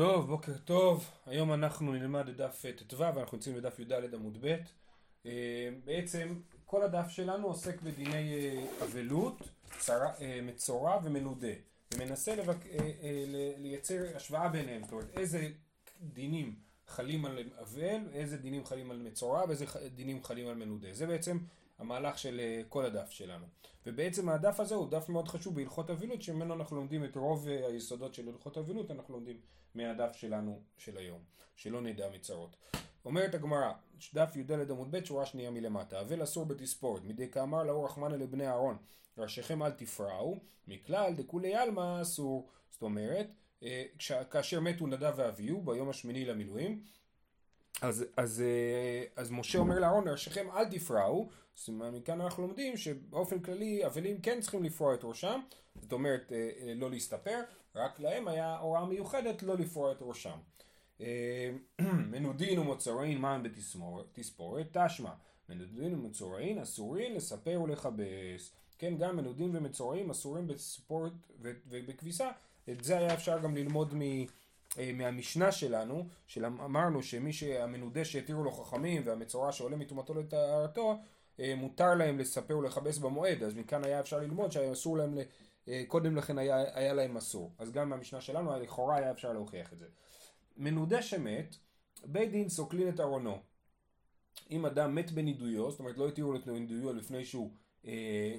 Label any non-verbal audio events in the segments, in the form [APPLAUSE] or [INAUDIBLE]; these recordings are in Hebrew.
טוב, בוקר טוב. היום אנחנו נלמד את דף ט"ו, ואנחנו נמצאים בדף י"ד עמוד ב'. אה, בעצם כל הדף שלנו עוסק בדיני אה, אבלות, אה, מצורע ומנודה, ומנסה לבק... לייצר השוואה ביניהם, זאת אומרת איזה דינים חלים על אבל, איזה דינים חלים על מצורע ואיזה דינים חלים על מנודה. זה בעצם המהלך של כל הדף שלנו. ובעצם הדף הזה הוא דף מאוד חשוב בהלכות אבילות, שממנו אנחנו לומדים את רוב היסודות של הלכות אבילות, אנחנו לומדים מהדף שלנו של היום, שלא נדע מצרות. אומרת הגמרא, דף י"ד עמוד ב' שורה שנייה מלמטה, אבל אסור בתספורת, מדי כאמר לאור רחמנא לבני אהרון, ראשיכם אל תפרעו, מכלל דכולי עלמא אסור. זאת אומרת, אה, כאשר מתו נדב ואביהו ביום השמיני למילואים, אז, אז, אה, אז משה אומר לאהרון, ראשיכם אל תפרעו, אז מכאן אנחנו לומדים שבאופן כללי אבלים כן צריכים לפרוע את ראשם, זאת אומרת אה, לא להסתפר, רק להם היה הוראה מיוחדת לא לפרוע את ראשם. אה, [CLEARS THROAT] מנודין ומוצרין מן בתספורת תשמע מנודין ומצורעין אסורים לספר ולכבס כן גם מנודין ומצורעים אסורים בספורט ובכביסה את זה היה אפשר גם ללמוד מ... אה, מהמשנה שלנו, שאמרנו שמי שהמנודה שהתירו לו חכמים והמצורע שעולה מטומאתו לטהרתו, אה, מותר להם לספר ולכבס במועד, אז מכאן היה אפשר ללמוד שאסור להם אה, קודם לכן היה, היה להם אסור. אז גם מהמשנה שלנו לכאורה היה אפשר להוכיח את זה. מנודה שמת, בית דין סוקלין את ארונו. אם אדם מת בנידויו, זאת אומרת לא התירו לו נידויו לפני שהוא,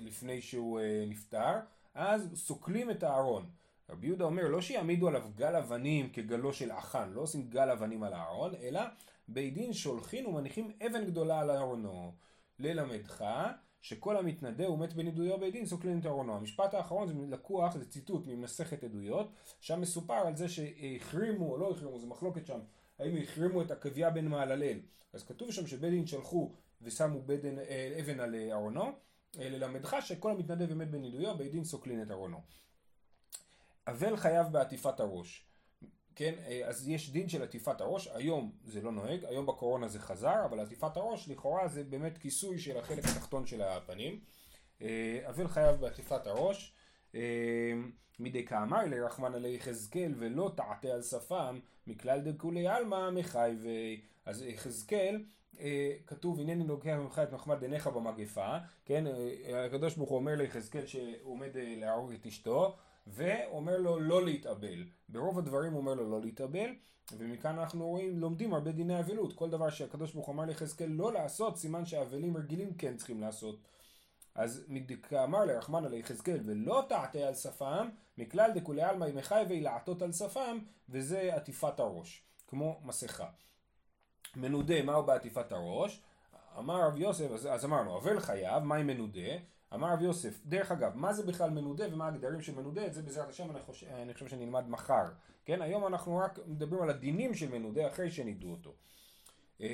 לפני שהוא נפטר, אז סוקלים את הארון. רבי יהודה אומר לא שיעמידו עליו גל אבנים כגלו של אחן, לא עושים גל אבנים על הארון, אלא בית דין שולחין ומניחים אבן גדולה על ארונו. ללמדך שכל המתנדה הוא מת בנידויו בית דין סוקלין את ארונו. המשפט האחרון זה לקוח, זה ציטוט ממסכת עדויות, שם מסופר על זה שהחרימו או לא החרימו, זה מחלוקת שם, האם החרימו את עקביה בן מעללל. אז כתוב שם שבית דין שלחו ושמו בדן, אה, אבן על אה, ארונו, אה, ללמדך שכל המתנדה ומת בנידויו בית דין סוקלין את ארונו. אבל חייב בעטיפת הראש. כן, אה, אז יש דין של עטיפת הראש, היום זה לא נוהג, היום בקורונה זה חזר, אבל עטיפת הראש לכאורה זה באמת כיסוי של החלק התחתון של הפנים. אה, אבל חייב בעטיפת הראש, אה, מדי כאמר לרחמן עלי יחזקאל ולא תעתה על שפם, מכלל דכולי עלמא מחייבי. אז יחזקאל, כתוב הנני לוקח ממך את מחמד עיניך במגפה, כן, הקדוש ברוך הוא אומר ליחזקאל שהוא עומד להרוג את אשתו, ואומר לו לא להתאבל. ברוב הדברים הוא אומר לו לא להתאבל, ומכאן אנחנו רואים, לומדים הרבה דיני אבלות. כל דבר שהקדוש ברוך הוא אמר ליחזקאל לא לעשות, סימן שהאבלים רגילים כן צריכים לעשות. אז אמר לרחמן על יחזקאל ולא תעתה על שפם, מכלל דכולי עלמא ימי חייבי לעטות על שפם, וזה עטיפת הראש, כמו מסכה. מנודה, מהו בעטיפת הראש? אמר רב יוסף, אז, אז אמרנו, אבל חייב, מהי מנודה? אמר רב יוסף, דרך אגב, מה זה בכלל מנודה ומה הגדרים של מנודה, את זה בעזרת השם אני חושב, אני חושב שנלמד מחר, כן? היום אנחנו רק מדברים על הדינים של מנודה אחרי שנידו אותו. אמ,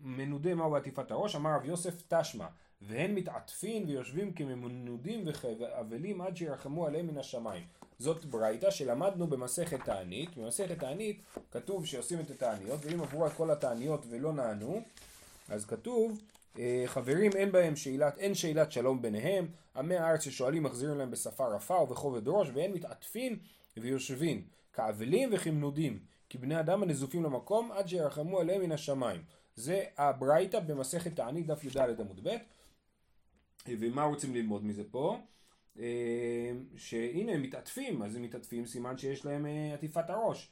מנודה מהו בעטיפת הראש? אמר רב יוסף תשמע, והם מתעטפים ויושבים כמנודים ואבלים עד שירחמו עליהם מן השמיים. זאת ברייתא שלמדנו במסכת תענית, במסכת תענית כתוב שעושים את התעניות, ואם עברו על כל התעניות ולא נענו, אז כתוב אה, חברים אין בהם שאלת, אין שאלת שלום ביניהם, עמי הארץ ששואלים מחזירים להם בשפה רפה ובכובד ראש, ואין מתעטפים ויושבים, כאבלים וכמנודים, כי בני אדם הנזופים למקום עד שירחמו עליהם מן השמיים. זה הברייתא במסכת תענית דף י"ד עמוד ב', ומה רוצים ללמוד מזה פה? אה, שהנה הם מתעטפים, אז הם מתעטפים סימן שיש להם אה, עטיפת הראש.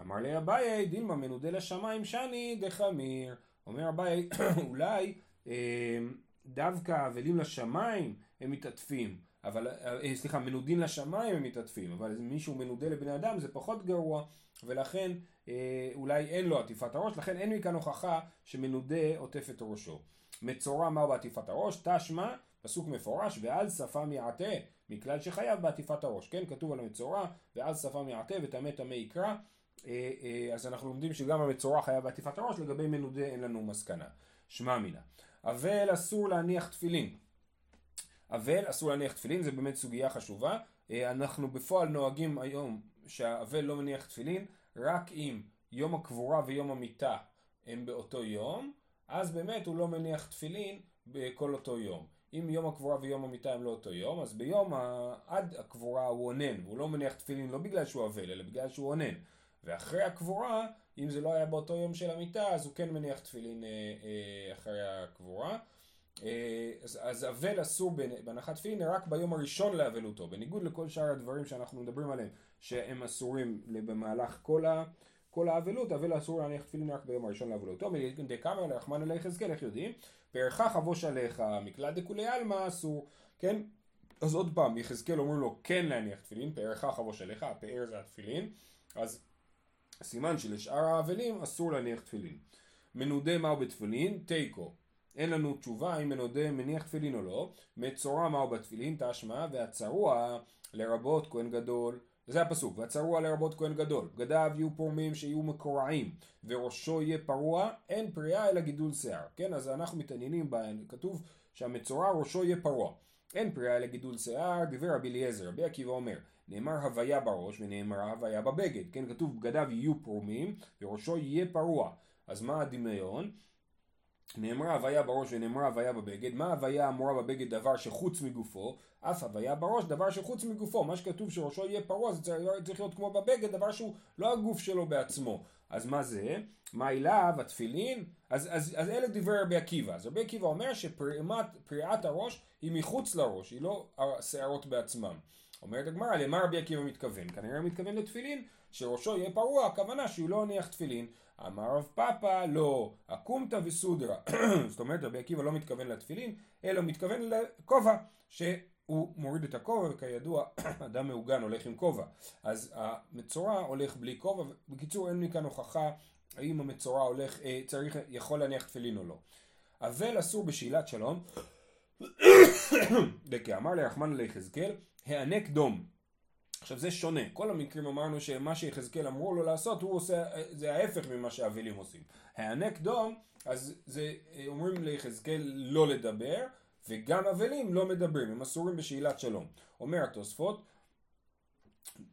אמר לי אביי דילמה מנודה לשמיים שני דחמיר אומר אביי, [CLEARS THROAT] אולי אה, דווקא אבלים לשמיים הם מתעטפים, אבל, אה, סליחה, מנודין לשמיים הם מתעטפים, אבל מישהו מנודה לבני אדם זה פחות גרוע, ולכן אה, אולי אין לו עטיפת הראש, לכן אין מכאן הוכחה שמנודה עוטף את ראשו. מצורע מהו בעטיפת הראש? תשמע, פסוק מפורש, ועל שפם יעטה, מכלל שחייב בעטיפת הראש, כן? כתוב על המצורע, ועל שפם יעטה וטמא טמא יקרא. אה, אה, אז אנחנו לומדים שגם המצורע חייב בעטיפת הראש, לגבי מנודה אין לנו מסקנה. שמע מינה. אבל אסור להניח תפילין. אבל אסור להניח תפילין, זה באמת סוגיה חשובה. אה, אנחנו בפועל נוהגים היום שהאבל לא מניח תפילין, רק אם יום הקבורה ויום המיטה הם באותו יום, אז באמת הוא לא מניח תפילין בכל אותו יום. אם יום הקבורה ויום המיטה הם לא אותו יום, אז ביום ה... עד הקבורה הוא אונן, הוא לא מניח תפילין לא בגלל שהוא אבל, אלא בגלל שהוא אונן. ואחרי הקבורה, אם זה לא היה באותו יום של המיטה, אז הוא כן מניח תפילין אה, אה, אחרי הקבורה. אה, אז אבל אסור בהנחת תפילין רק ביום הראשון לאבלותו, בניגוד לכל שאר הדברים שאנחנו מדברים עליהם, שהם אסורים במהלך כל ה... כל האבלות, אבל אסור להניח תפילין רק ביום הראשון לאבלותו, דקאמר לרחמן אלי יחזקאל, איך יודעים? פארך חבוש עליך, מקלט דכולי עלמא אסור, כן? אז עוד פעם, יחזקאל אומרים לו כן להניח תפילין, פארך חבוש עליך, הפאר זה התפילין, אז סימן שלשאר האבלים אסור להניח תפילין. מנודה מהו בתפילין? תיקו. אין לנו תשובה אם מנודה מניח תפילין או לא. מצורע מהו בתפילין? תשמע, והצרוע לרבות כהן גדול. זה הפסוק, והצרוע לרבות כהן גדול, בגדיו יהיו פורמים שיהיו מקורעים, וראשו יהיה פרוע, אין פריאה אלא גידול שיער, כן? אז אנחנו מתעניינים בהן, כתוב שהמצורע ראשו יהיה פרוע, אין פריאה אלא גידול שיער, דיבר רבי אליעזר, רבי עקיבא אומר, נאמר הוויה בראש ונאמר הוויה בבגד, כן? כתוב בגדיו יהיו פרומים, וראשו יהיה פרוע, אז מה הדמיון? נאמרה הוויה בראש ונאמרה הוויה בבגד, מה הוויה אמורה בבגד דבר שחוץ מגופו, אף הוויה בראש דבר שחוץ מגופו, מה שכתוב שראשו יהיה פרוע זה צריך להיות כמו בבגד, דבר שהוא לא הגוף שלו בעצמו. אז מה זה? מה אליו? התפילין? אז, אז, אז אלה דברי רבי עקיבא. אז רבי עקיבא אומר שפריעת הראש היא מחוץ לראש, היא לא השערות בעצמם. אומרת הגמרא, למה רבי עקיבא מתכוון? כנראה הוא מתכוון לתפילין, שראשו יהיה פרוע, הכוונה שהוא לא הניח תפילין. אמר רב פאפא לא, אקומתא וסודרא. [CLEARS THROAT] זאת אומרת רבי עקיבא לא מתכוון לתפילין, אלא מתכוון לכובע, שהוא מוריד את הכובע, וכידוע [CLEARS THROAT] אדם מעוגן הולך עם כובע. אז המצורע הולך בלי כובע, בקיצור אין לי כאן הוכחה האם המצורע הולך, אה, צריך, יכול להניח תפילין או לא. אבל אסור בשאלת שלום, [CLEARS THROAT] דכי אמר לרחמן ליחזקאל, הענק דום. עכשיו זה שונה, כל המקרים אמרנו שמה שיחזקאל אמרו לו לעשות הוא עושה, זה ההפך ממה שהאבלים עושים. הענק דום, אז זה אומרים ליחזקאל לא לדבר, וגם אבלים לא מדברים, הם אסורים בשאלת שלום. אומר התוספות,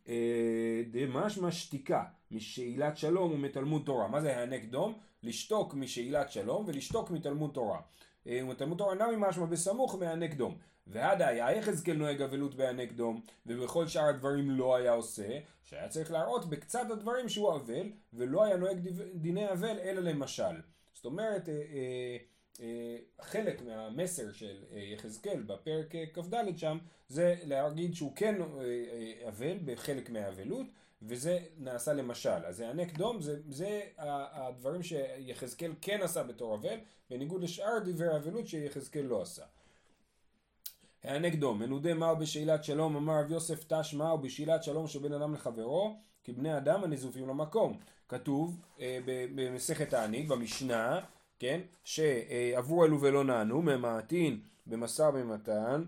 אה, דמשמע שתיקה משאלת שלום ומתלמוד תורה. מה זה הענק דום? לשתוק משאלת שלום ולשתוק מתלמוד תורה. אה, ומתלמוד תורה נמי משמע בסמוך מהענק דום. והדאי יחזקאל נוהג אבלות בענק דום, ובכל שאר הדברים לא היה עושה, שהיה צריך להראות בקצת הדברים שהוא אבל, ולא היה נוהג דיני אבל אלא למשל. זאת אומרת, אה, אה, אה, חלק מהמסר של יחזקאל בפרק כ"ד שם, זה להגיד שהוא כן אבל בחלק מהאבלות, וזה נעשה למשל. אז הענק דום זה, זה הדברים שיחזקאל כן עשה בתור אבל, בניגוד לשאר דברי האבלות שיחזקאל לא עשה. הנגדו, מנודה מהו בשאלת שלום, אמר רב יוסף תש מהו בשאלת שלום שבין אדם לחברו, כי בני אדם הנזופים למקום. כתוב אה, במסכת העניק, במשנה, כן, שעברו אלו ולא נענו, ממעטין במסר במתן,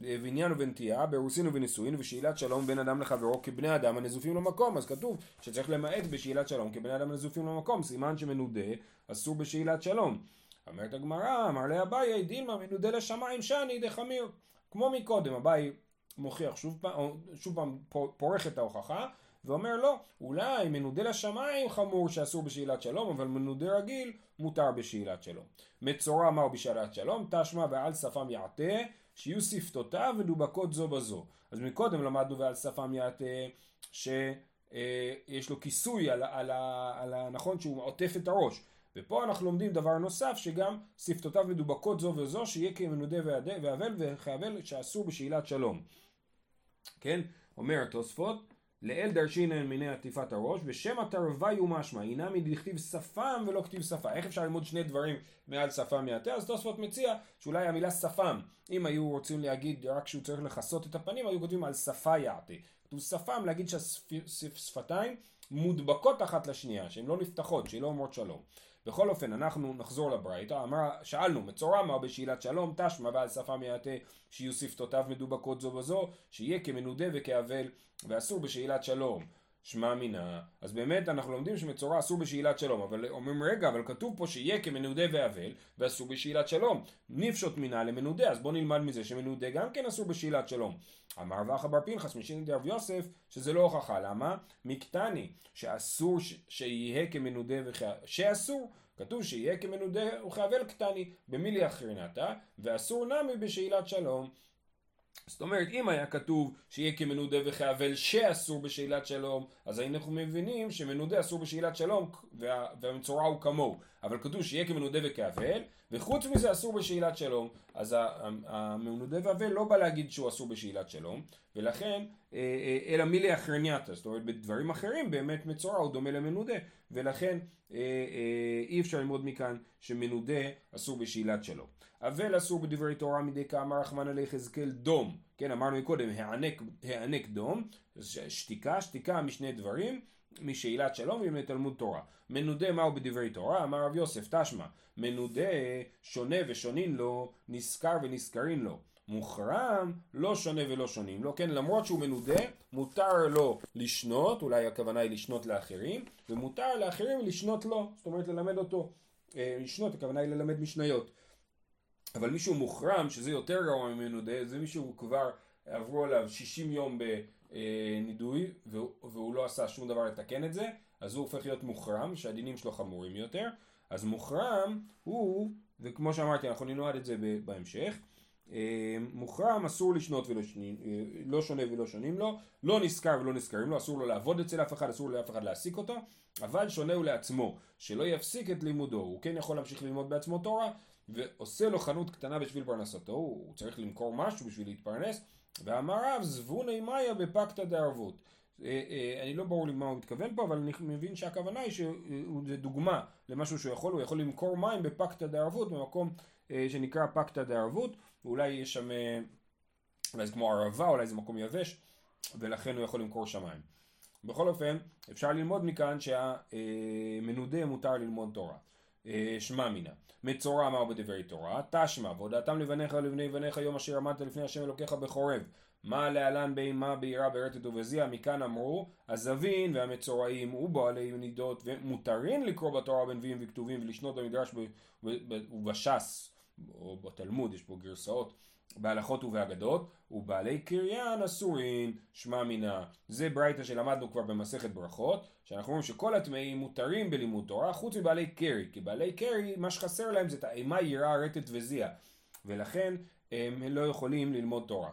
ועניין ובנטייה, באירוסין ובנישואין, ושאלת שלום בין אדם לחברו כבני אדם הנזופים למקום. אז כתוב שצריך למעט בשאלת שלום כבני אדם הנזופים למקום, סימן שמנודה אסור בשאלת שלום. אומרת הגמרא, אמר לאביי, דילמה מנודה לשמיים שני דחמיר. כמו מקודם, אביי מוכיח שוב פעם, שוב פעם פורך את ההוכחה, ואומר לא, אולי מנודה לשמיים חמור שאסור בשאלת שלום, אבל מנודה רגיל מותר בשאלת שלום. מצורע מהו בשאלת שלום? תשמע ועל שפם יעטה, שיהיו שפתותיו ודובקות זו בזו. אז מקודם למדנו ועל שפם יעטה, שיש לו כיסוי על, על, על, על, נכון שהוא עוטף את הראש. ופה אנחנו לומדים דבר נוסף שגם שפתותיו מדובקות זו וזו שיהיה כמנודה ואבל וכאבל שאסור בשאלת שלום. כן? אומר התוספות לאל דרשינן מיני עטיפת הראש ושם התרווי הוא משמע מדכתיב שפם ולא כתיב שפה איך אפשר ללמוד שני דברים מעל שפם יעטה אז תוספות מציע שאולי המילה שפם אם היו רוצים להגיד רק שהוא צריך לכסות את הפנים היו כותבים על שפה יעטה כתוב שפם להגיד שהשפתיים מודבקות אחת לשנייה שהן לא נפתחות שהן לא אומרות שלום בכל אופן, אנחנו נחזור לברייתא, שאלנו, מצורע מה בשאלת שלום, תשמע בעל שפה מיעטה, שיהיו שפתותיו מדובקות זו בזו, שיהיה כמנודה וכאבל, ואסור בשאלת שלום. שמע מינה, אז באמת אנחנו לומדים שמצורע אסור בשאלת שלום, אבל אומרים רגע, אבל כתוב פה שיהיה כמנודה ואבל, ואסור בשאלת שלום. נפשוט מינה למנודה, אז בוא נלמד מזה שמנודה גם כן אסור בשאלת שלום. אמר רב אחא בר פנחס משמיה דרב יוסף, שזה לא הוכחה, למה? מי קתני, שאסור שיהיה כמנודה וכאבל, שאסור, כתוב שיהיה כמנודה וכאבל קתני, במילי אחרנייתא, ואסור נמי בשאלת שלום. זאת אומרת, אם היה כתוב שיהיה כמנודה וכאבל שאסור בשאלת שלום, אז אנחנו מבינים שמנודה אסור בשאלת שלום וה, והמצורע הוא כמוהו. אבל כתוב שיהיה כמנודה וכאבל, וחוץ מזה אסור בשאלת שלום. אז המנודה ואבל לא בא להגיד שהוא אסור בשאלת שלום, ולכן, אה, אה, אלא מילי אחרנייתא, זאת אומרת בדברים אחרים באמת מצורע הוא דומה למנודה, ולכן אה, אי אפשר ללמוד מכאן שמנודה אסור בשאלת שלום. אבל אסור בדברי תורה מדי כאמר רחמנא ליחזקאל דום, כן אמרנו מקודם הענק, הענק דום, שתיקה, שתיקה משני דברים, משאלת שלום ומתלמוד תורה. מנודה מהו בדברי תורה? אמר רב יוסף תשמע, מנודה שונה ושונין לו, נשכר ונשכרין לו. מוחרם לא שונה ולא שונים לו, כן למרות שהוא מנודה מותר לו לשנות, אולי הכוונה היא לשנות לאחרים, ומותר לאחרים לשנות לו, זאת אומרת ללמד אותו, אה, לשנות הכוונה היא ללמד משניות. אבל מישהו מוחרם, שזה יותר גרוע ממנודה, זה מישהו כבר עברו עליו 60 יום בנידוי והוא לא עשה שום דבר לתקן את זה, אז הוא הופך להיות מוחרם, שהדינים שלו חמורים יותר. אז מוחרם הוא, וכמו שאמרתי אנחנו נלמד את זה בהמשך, אה, מוחרם אסור לשנות ולא שונים, אה, לא שונה ולא שונים לו, לא נשכר ולא נשכרים לו, אסור לו לעבוד אצל אף אחד, אסור לאף אחד להעסיק אותו, אבל שונה הוא לעצמו, שלא יפסיק את לימודו, הוא כן יכול להמשיך ללמוד בעצמו תורה, ועושה לו חנות קטנה בשביל פרנסתו, הוא צריך למכור משהו בשביל להתפרנס, ואמר רב זבוני מאיה בפקתא דערבות. אה, אני לא ברור לי מה הוא מתכוון פה, אבל אני מבין שהכוונה היא שזה דוגמה למשהו שהוא יכול, הוא יכול למכור מים בפקתא דערבות במקום שנקרא פקתא דערבות, ואולי יש שם, אה, אולי זה כמו ערבה, אולי זה מקום יבש, ולכן הוא יכול למכור שמיים. בכל אופן, אפשר ללמוד מכאן שהמנודה מותר ללמוד תורה. אה, שמע מינה. מצורע אמר בדברי תורה, תשמע, והודעתם לבניך ולבני בניך יום אשר עמדת לפני השם אלוקיך בחורב. מה להלן בהמה בעירה ברטט ובזיע, מכאן אמרו, הזבין והמצורעים ובעלי נידות ומותרים לקרוא בתורה בנביאים וכתובים ולשנות במדרש ובש"ס או בתלמוד, יש פה גרסאות, בהלכות ובאגדות, ובעלי קריין אסורין, שמע מינה. זה ברייתא שלמדנו כבר במסכת ברכות, שאנחנו אומרים שכל הטמאים מותרים בלימוד תורה, חוץ מבעלי קרי, כי בעלי קרי, מה שחסר להם זה את האימה, יראה, רטט וזיע, ולכן הם לא יכולים ללמוד תורה.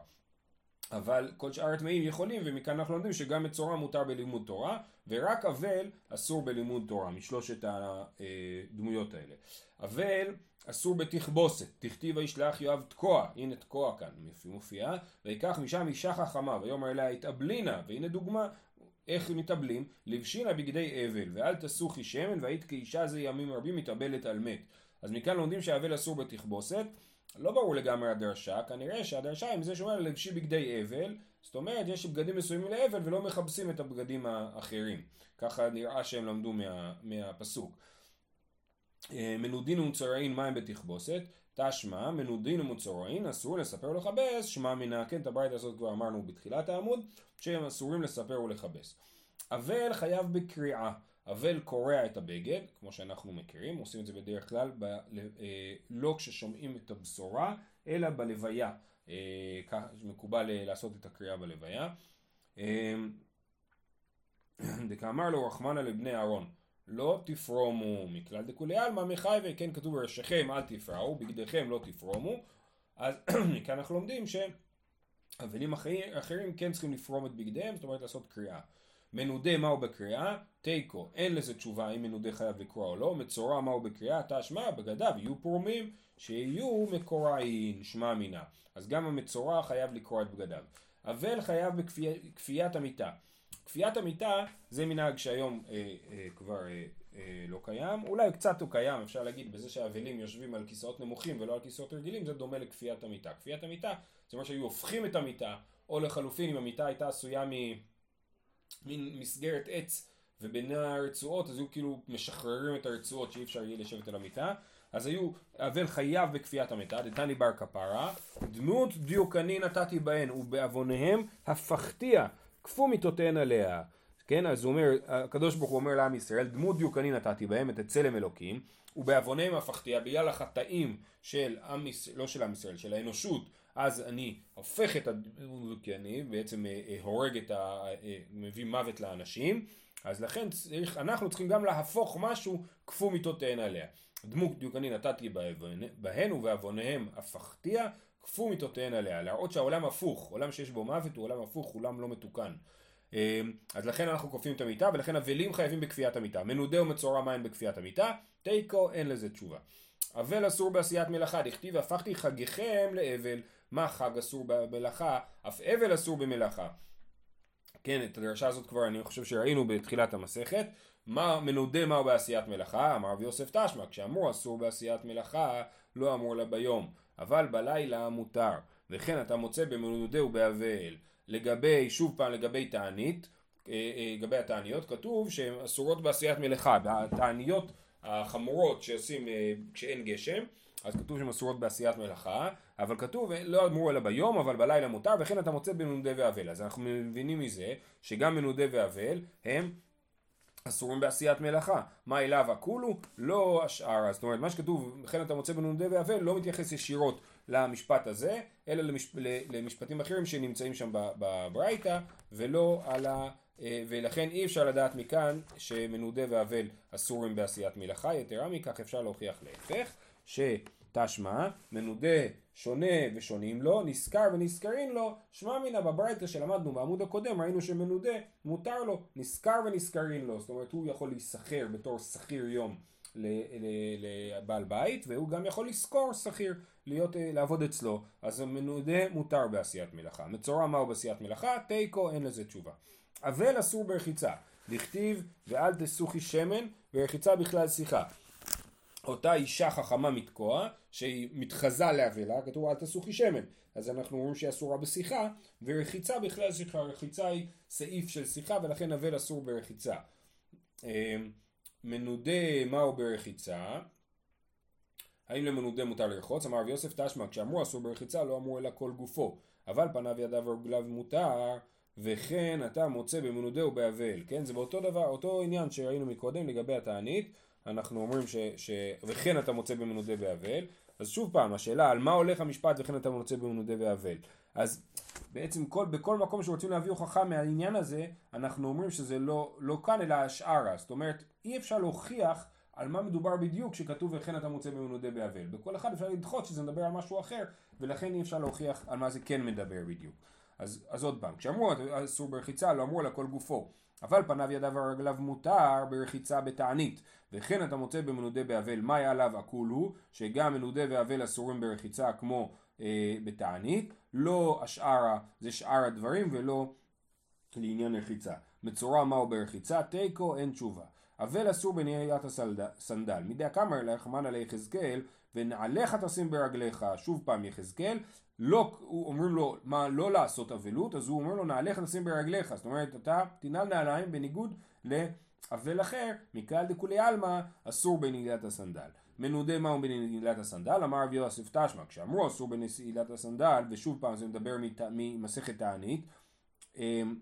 אבל כל שאר הטמאים יכולים, ומכאן אנחנו לומדים שגם מצורע מותר בלימוד תורה, ורק אבל אסור בלימוד תורה, משלושת הדמויות האלה. אבל אסור בתכבוסת, תכתיב וישלח יואב תקוע, הנה תקוע כאן מופיע, ויקח משם אישה חכמה, ויאמר אליה התאבלינה, והנה דוגמה איך מתאבלים, לבשינה בגדי אבל, ואל תסוכי שמן, והיית כאישה זה ימים רבים מתאבלת על מת. אז מכאן לומדים שהאבל אסור בתכבוסת, לא ברור לגמרי הדרשה, כנראה שהדרשה עם זה שאומר לבשי בגדי אבל, זאת אומרת יש בגדים מסוימים לאבל ולא מכבסים את הבגדים האחרים. ככה נראה שהם למדו מה, מהפסוק. אה, מנודין ומצורעין מים בתכבוסת, תשמע מנודין ומצורעין אסור לספר ולכבס, שמע מנה, כן את הברית הזאת כבר אמרנו בתחילת העמוד, שהם אסורים לספר ולכבס. אבל חייב בקריאה, אבל קורע את הבגד, כמו שאנחנו מכירים, עושים את זה בדרך כלל ב, אה, לא כששומעים את הבשורה, אלא בלוויה, אה, מקובל לעשות את הקריאה בלוויה. [CLEARS THROAT] דקאמר לו רחמנא לבני אהרון לא תפרומו מכלל דכולי עלמא מחייבי, כן כתוב בראשיכם אל תפרעו, בגדיכם לא תפרומו, אז [CLEARS THROAT] מכאן אנחנו לומדים שאבלים אחרים כן צריכים לפרום את בגדיהם, זאת אומרת לעשות קריאה. מנודה מהו בקריאה? תיקו, אין לזה תשובה אם מנודה חייב לקרוא או לא, מצורע מהו בקריאה? תשמע, בגדיו יהיו פרומים שיהיו מקוראין, שמע מינה. אז גם המצורע חייב לקרוא את בגדיו. אבל חייב בכפיית המיטה. כפיית המיטה זה מנהג שהיום אה, אה, כבר אה, אה, לא קיים, אולי קצת הוא קיים, אפשר להגיד בזה שהאבלים יושבים על כיסאות נמוכים ולא על כיסאות רגילים, זה דומה לכפיית המיטה. כפיית המיטה זה אומר שהיו הופכים את המיטה, או לחלופין אם המיטה הייתה עשויה ממין מסגרת עץ ובין הרצועות, אז היו כאילו משחררים את הרצועות שאי אפשר יהיה לשבת על המיטה. אז היו, אבל חייב בכפיית המיטה, דתני בר כפרה, דמות דיוקני נתתי בהן, ובעווניהם הפכתיה כפו מיתותיהן עליה. כן, אז הוא אומר, הקדוש ברוך הוא אומר לעם ישראל, דמות דיוקני נתתי בהם, את צלם אלוקים, ובעוונם הפכתיה, בגלל החטאים של עם ישראל, לא של עם ישראל, של האנושות, אז אני הופך את הדיוקני, בעצם אה, אה, הורג את ה... אה, מביא מוות לאנשים, אז לכן צריך, אנחנו צריכים גם להפוך משהו, כפו מיתותיהן עליה. דמות דיוקני נתתי בהן ובעווניהם הפכתיה, כפו מיטותיהן עליה, להראות שהעולם הפוך, עולם שיש בו מוות הוא עולם הפוך, עולם לא מתוקן. אז לכן אנחנו כופים את המיטה, ולכן אבלים חייבים בכפיית המיטה. מנודה ומצורע מים בכפיית המיטה, תיקו, אין לזה תשובה. אבל אסור בעשיית מלאכה, דכתיב הפכתי חגיכם לאבל, מה חג אסור במלאכה, אף אבל אסור במלאכה. כן, את הדרשה הזאת כבר אני חושב שראינו בתחילת המסכת. מה מנודה מהו בעשיית מלאכה? אמר רבי יוסף תשמע, כשאמרו אסור בעשיית מלאכה, לא אמור לה ביום, אבל בלילה מותר. וכן אתה מוצא במנודה ובאבל. לגבי, שוב פעם לגבי תענית, אה, אה, לגבי התעניות, כתוב שהן אסורות בעשיית מלאכה. התעניות החמורות שעושים אה, כשאין גשם, אז כתוב שהן אסורות בעשיית מלאכה, אבל כתוב לא אמרו אלא ביום, אבל בלילה מותר, וכן אתה מוצא במנודה ואבל. אז אנחנו מבינים מזה שגם מנודה ואבל הם אסורים בעשיית מלאכה. מה אליו הכולו? לא השאר. זאת אומרת, מה שכתוב, וכן אתה מוצא בנ"ד ואבל, לא מתייחס ישירות למשפט הזה, אלא למש, למשפטים אחרים שנמצאים שם בברייתא, ולא על ה... אה, ולכן אי אפשר לדעת מכאן שמנודה ואבל אסורים בעשיית מלאכה, יתרה מכך אפשר להוכיח להפך, ש... תשמע, מנודה שונה ושונים לו, נזכר ונזכרין לו, שמע מינא בברייתא שלמדנו בעמוד הקודם, ראינו שמנודה מותר לו, נזכר ונזכרין לו, זאת אומרת הוא יכול להיסחר בתור שכיר יום לבעל בית, והוא גם יכול לשכור שכיר, להיות, אה, לעבוד אצלו, אז מנודה מותר בעשיית מלאכה. מצורע מהו בעשיית מלאכה? תיקו, אין לזה תשובה. אבל אסור ברחיצה, דכתיב ואל תסוכי שמן, ורחיצה בכלל שיחה. אותה אישה חכמה מתקוע, שהיא מתחזה לאבלה, כתוב אל תסוכי שמן. אז אנחנו אומרים שהיא אסורה בשיחה, ורחיצה בכלל שיחה, רחיצה היא סעיף של שיחה, ולכן אבל אסור ברחיצה. אמ, מנודה מהו ברחיצה? האם למנודה מותר לרחוץ? אמר רבי יוסף תשמע, כשאמרו אסור ברחיצה לא אמרו אלא כל גופו, אבל פניו ידיו ורגליו מותר, וכן אתה מוצא במנודה ובאבל, כן? זה באותו דבר, אותו עניין שראינו מקודם לגבי התענית, אנחנו אומרים ש... ש... וכן אתה מוצא במנודה באבל, אז שוב פעם, השאלה על מה הולך המשפט וכן אתה מוצא במנודה באבל. אז בעצם כל, בכל מקום שרוצים להביא הוכחה מהעניין הזה, אנחנו אומרים שזה לא, לא כאן אלא השארה. זאת אומרת, אי אפשר להוכיח על מה מדובר בדיוק שכתוב וכן אתה מוצא במנודה באבל. בכל אחד אפשר לדחות שזה מדבר על משהו אחר, ולכן אי אפשר להוכיח על מה זה כן מדבר בדיוק. אז, אז עוד פעם, כשאמרו אסור ברחיצה, לא אמרו אלא כל גופו. אבל פניו ידיו ורגליו מותר ברחיצה בתענית. וכן אתה מוצא במנודה באבל. מאי עליו? עקול הוא שגם מנודה ואבל אסורים ברחיצה כמו אה, בתענית. לא השארה זה שאר הדברים ולא לעניין רחיצה. מצורע מהו ברחיצה? תיקו אין תשובה. אבל אסור בנעילת הסנדל. מדי כמה לחמן עלי יחזקאל ונעליך תשים ברגליך שוב פעם יחזקאל לא, אומרים לו מה לא לעשות אבלות, אז הוא אומר לו נעליך נשים ברגליך, זאת אומרת אתה תנעל נעליים בניגוד לאבל אחר, מכלל דכולי עלמא אסור בנעילת הסנדל. מנודה מהו בנעילת הסנדל, אמר רבי יוסף תשמע, כשאמרו אסור בנעילת הסנדל, ושוב פעם זה מדבר ממסכת תענית, אמ,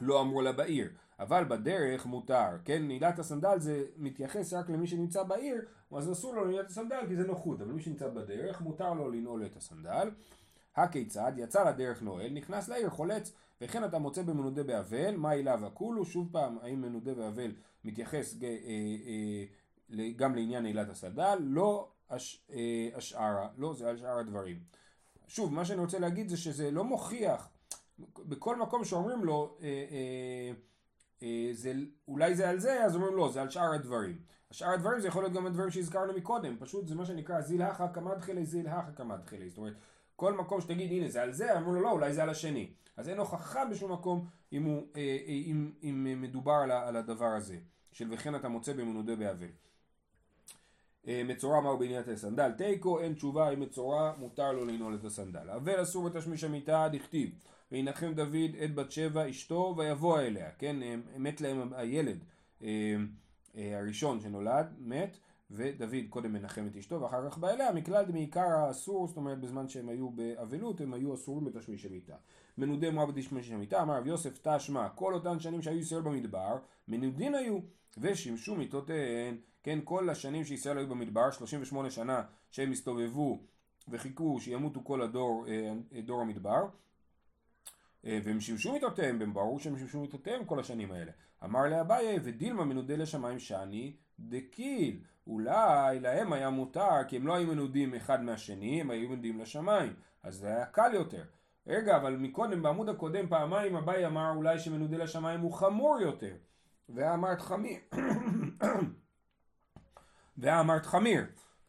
לא אמרו לה בעיר, אבל בדרך מותר, כן, נעילת הסנדל זה מתייחס רק למי שנמצא בעיר, אז אסור לו לנעול את הסנדל כי זה נוחות, אבל מי שנמצא בדרך מותר לו לנעול את הסנדל. הכיצד? יצא לדרך נועל, נכנס לעיר, חולץ, וכן אתה מוצא במנודה באבל, מה עילה וכולו, שוב פעם, האם מנודה באבל מתייחס אה, אה, גם לעניין עילת הסנדל, לא הש, אה, לא זה על שאר הדברים. שוב, מה שאני רוצה להגיד זה שזה לא מוכיח, בכל מקום שאומרים לו, אה, אה, זה, אולי זה על זה, אז אומרים לא, זה על שאר הדברים. השאר הדברים זה יכול להיות גם הדברים שהזכרנו מקודם, פשוט זה מה שנקרא זיל הכה כמד חילי, זיל הכה כמד חילי. זאת אומרת, כל מקום שתגיד הנה זה על זה, אמרו לו לא, אולי זה על השני. אז אין הוכחה בשום מקום אם, הוא, אה, אה, אם, אם מדובר על, על הדבר הזה, של וכן אתה מוצא במנודה באבל. מצורע מהו בעניין הסנדל תיקו, אין תשובה אם מצורע מותר לו לנעול את הסנדל. אבל אסור בתשמיש המיטה דכתיב וינחם דוד את בת שבע אשתו ויבוא אליה, כן, מת להם הילד אה, אה, הראשון שנולד, מת, ודוד קודם מנחם את אשתו ואחר כך בא אליה, מכלל מעיקר האסור, זאת אומרת בזמן שהם היו באבלות הם היו אסורים בתשמיש המיטה. מנודי מואב בתשמיש המיטה, אמר רב יוסף תשמע, כל אותן שנים שהיו ישראל במדבר, מנודין היו, ושימשו מיטותיהן, כן, כל השנים שישראל היו במדבר, 38 שנה שהם הסתובבו וחיכו שימותו כל הדור, אה, דור המדבר, אה, והם שימשו מיתותיהם, ברור שהם שימשו מיתותיהם כל השנים האלה. אמר לאביי, ודילמה מנודה לשמיים שאני דקיל. אולי להם היה מותר, כי הם לא היו מנודים אחד מהשני, הם היו מנודים לשמיים. אז זה היה קל יותר. רגע, אבל מקודם, בעמוד הקודם, פעמיים אביי אמר אולי שמנודה לשמיים הוא חמור יותר. ואמרת חמיר. [COUGHS] ואמרת חמיר.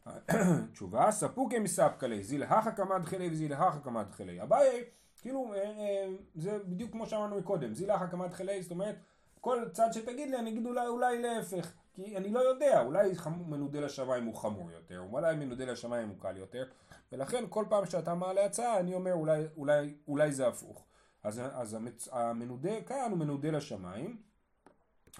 [COUGHS] תשובה, ספוקי מספקא ליה, זילהכה קמד חילי וזילהכה קמד חילי. אביי, כאילו, אה, אה, זה בדיוק כמו שאמרנו מקודם, זילהכה קמד חילי, זאת אומרת, כל צד שתגיד לי, אני אגיד אולי, אולי להפך, כי אני לא יודע, אולי מנודה לשמיים הוא חמור יותר, אולי מנודה לשמיים הוא קל יותר, ולכן כל פעם שאתה מעלה הצעה, אני אומר אולי, אולי, אולי זה הפוך. אז, אז המצ... המנודה כאן הוא מנודה לשמיים,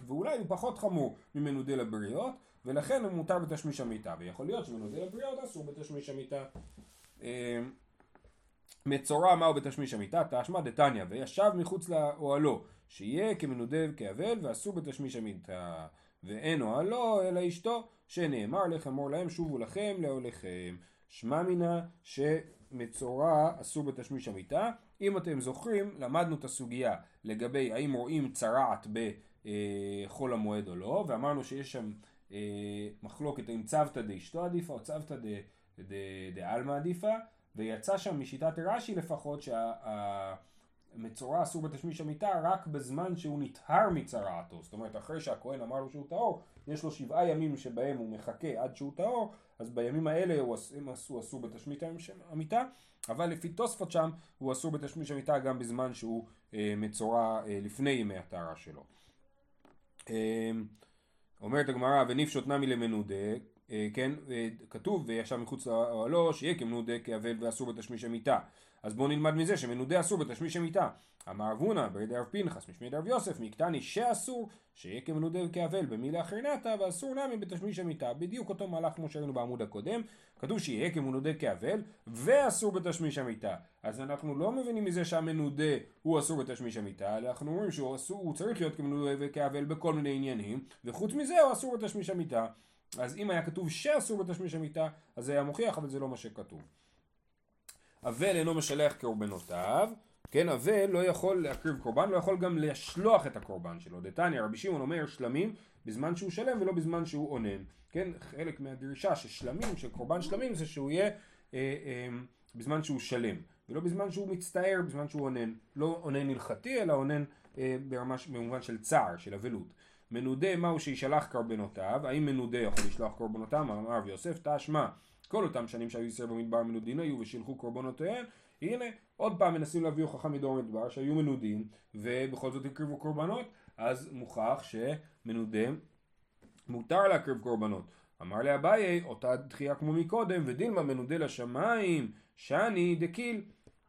ואולי הוא פחות חמור ממנודה לבריות, ולכן הוא מותר בתשמיש המיטה, ויכול להיות שמנודה לבריות אסור בתשמיש המיטה. אה, מצורע מהו בתשמיש המיטה? תשמע דתניא, וישב מחוץ לאוהלו, שיהיה כמנודה כאבל ואסור בתשמיש המיטה. ואין אוהלו אלא אשתו, שנאמר לך אמור להם שובו לכם לאוהליכם. שמע מינה שמצורע אסור בתשמיש המיטה. אם אתם זוכרים, למדנו את הסוגיה לגבי האם רואים צרעת בחול המועד או לא, ואמרנו שיש שם אה, מחלוקת האם צוותא דאשתו עדיפה או צוותא דעלמא עדיפה, ויצא שם משיטת רש"י לפחות שהמצורע אסור בתשמיש המיטה רק בזמן שהוא נטהר מצרעתו, זאת אומרת אחרי שהכהן אמר לו שהוא טהור, יש לו שבעה ימים שבהם הוא מחכה עד שהוא טהור, אז בימים האלה הוא אסור, אסור בתשמיש המיטה, אבל לפי תוספות שם הוא אסור בתשמיש המיטה גם בזמן שהוא אה, מצורע אה, לפני ימי הטהרה שלו. אה, אומרת הגמרא ונפשוט נמי למנודה, כן, אה, כתוב וישב מחוץ לאוהלו שיהיה כמנודה כאבל ואסור בתשמיש המיטה. אז בואו נלמד מזה שמנודה אסור בתשמיש המיטה. אמר אבונה ברד הרב פנחס משמי דרב יוסף מקטני שאסור שיהיה כמנודה כאבל במילה אחרינתה ואסור נמי בתשמיש המיטה. בדיוק אותו מהלך כמו שראינו בעמוד הקודם. כתוב שיהיה כמנודה כאבל ואסור בתשמיש המיטה. אז אנחנו לא מבינים מזה שהמנודה הוא אסור בתשמיש המיטה, אלא אנחנו אומרים שהוא אסור, צריך להיות כמנודה וכאבל בכל מיני עניינים, וחוץ מזה הוא אסור בתשמיש המיטה. אז אם היה כתוב שאסור בתשמיש המיטה, אז זה היה מוכיח, אבל זה לא מה שכתוב. אבל אינו משלח קורבנותיו, כן, אבל לא יכול להקריב קורבן, לא יכול גם לשלוח את הקורבן שלו. דתניא, רבי שמעון אומר שלמים בזמן שהוא שלם ולא בזמן שהוא אונן. כן, חלק מהדרישה של שלמים, של קורבן שלמים, זה שהוא יהיה אה, אה, בזמן שהוא שלם, ולא בזמן שהוא מצטער, בזמן שהוא אונן. לא אונן הלכתי, אלא אונן אה, ברמה, במובן של צער, של אבלות. מנודה מהו שישלח קורבנותיו, האם מנודה יכול לשלוח קורבנותיו, אמר רבי יוסף, תשמע, כל אותם שנים שהיו ישראל במדבר מנודין היו ושילחו קורבנותיהם, הנה עוד פעם מנסים להביא הוכחה מדור מדבר שהיו מנודים ובכל זאת הקריבו קורבנות, אז מוכח שמנודה מותר להקריב קורבנות. אמר לאביי, אותה דחייה כמו מקודם, ודילמה מנודה לשמיים, שאני דקיל.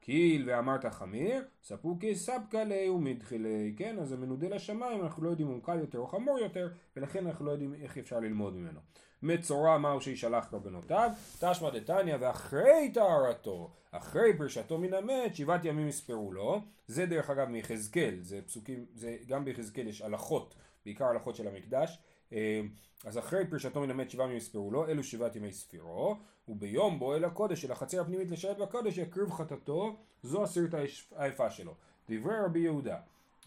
קיל ואמרת חמיר, ספוקי ספקא ליה ומדחילי, כן, אז זה מנודה לשמיים, אנחנו לא יודעים אם הוא קל יותר או חמור יותר, ולכן אנחנו לא יודעים איך אפשר ללמוד ממנו. מצורע מהו שישלח קורבנותיו, תשמע דתניא, ואחרי טהרתו, אחרי פרישתו מן המת, שבעת ימים יספרו לו, זה דרך אגב מיחזקאל, זה פסוקים, זה גם ביחזקאל יש הלכות, בעיקר הלכות של המקדש, אז אחרי פרישתו מן המת שבעה ימים יספרו לו, אלו שבעת ימי ספירו, וביום בו אל הקודש של החצר הפנימית לשרת בקודש יקריב חטאתו, זו הסרט היפה שלו. דברי רבי יהודה.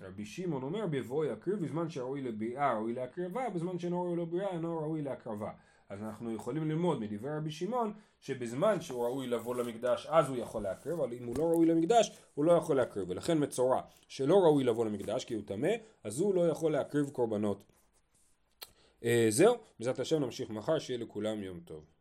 רבי שמעון אומר בבוא יקריב בזמן שראוי לבריאה ראוי להקרבה, בזמן שאינו ראוי לבריאה אינו ראוי להקרבה. אז אנחנו יכולים ללמוד מדברי רבי שמעון שבזמן שהוא ראוי לבוא למקדש אז הוא יכול להקריב, אבל אם הוא לא ראוי למקדש הוא לא יכול להקריב, ולכן מצורע שלא ראוי לבוא למקדש כי הוא טמא, אז הוא לא יכול להקריב קורבנות. אה, זהו, בעזרת השם נמשיך מחר, שיהיה לכולם יום טוב.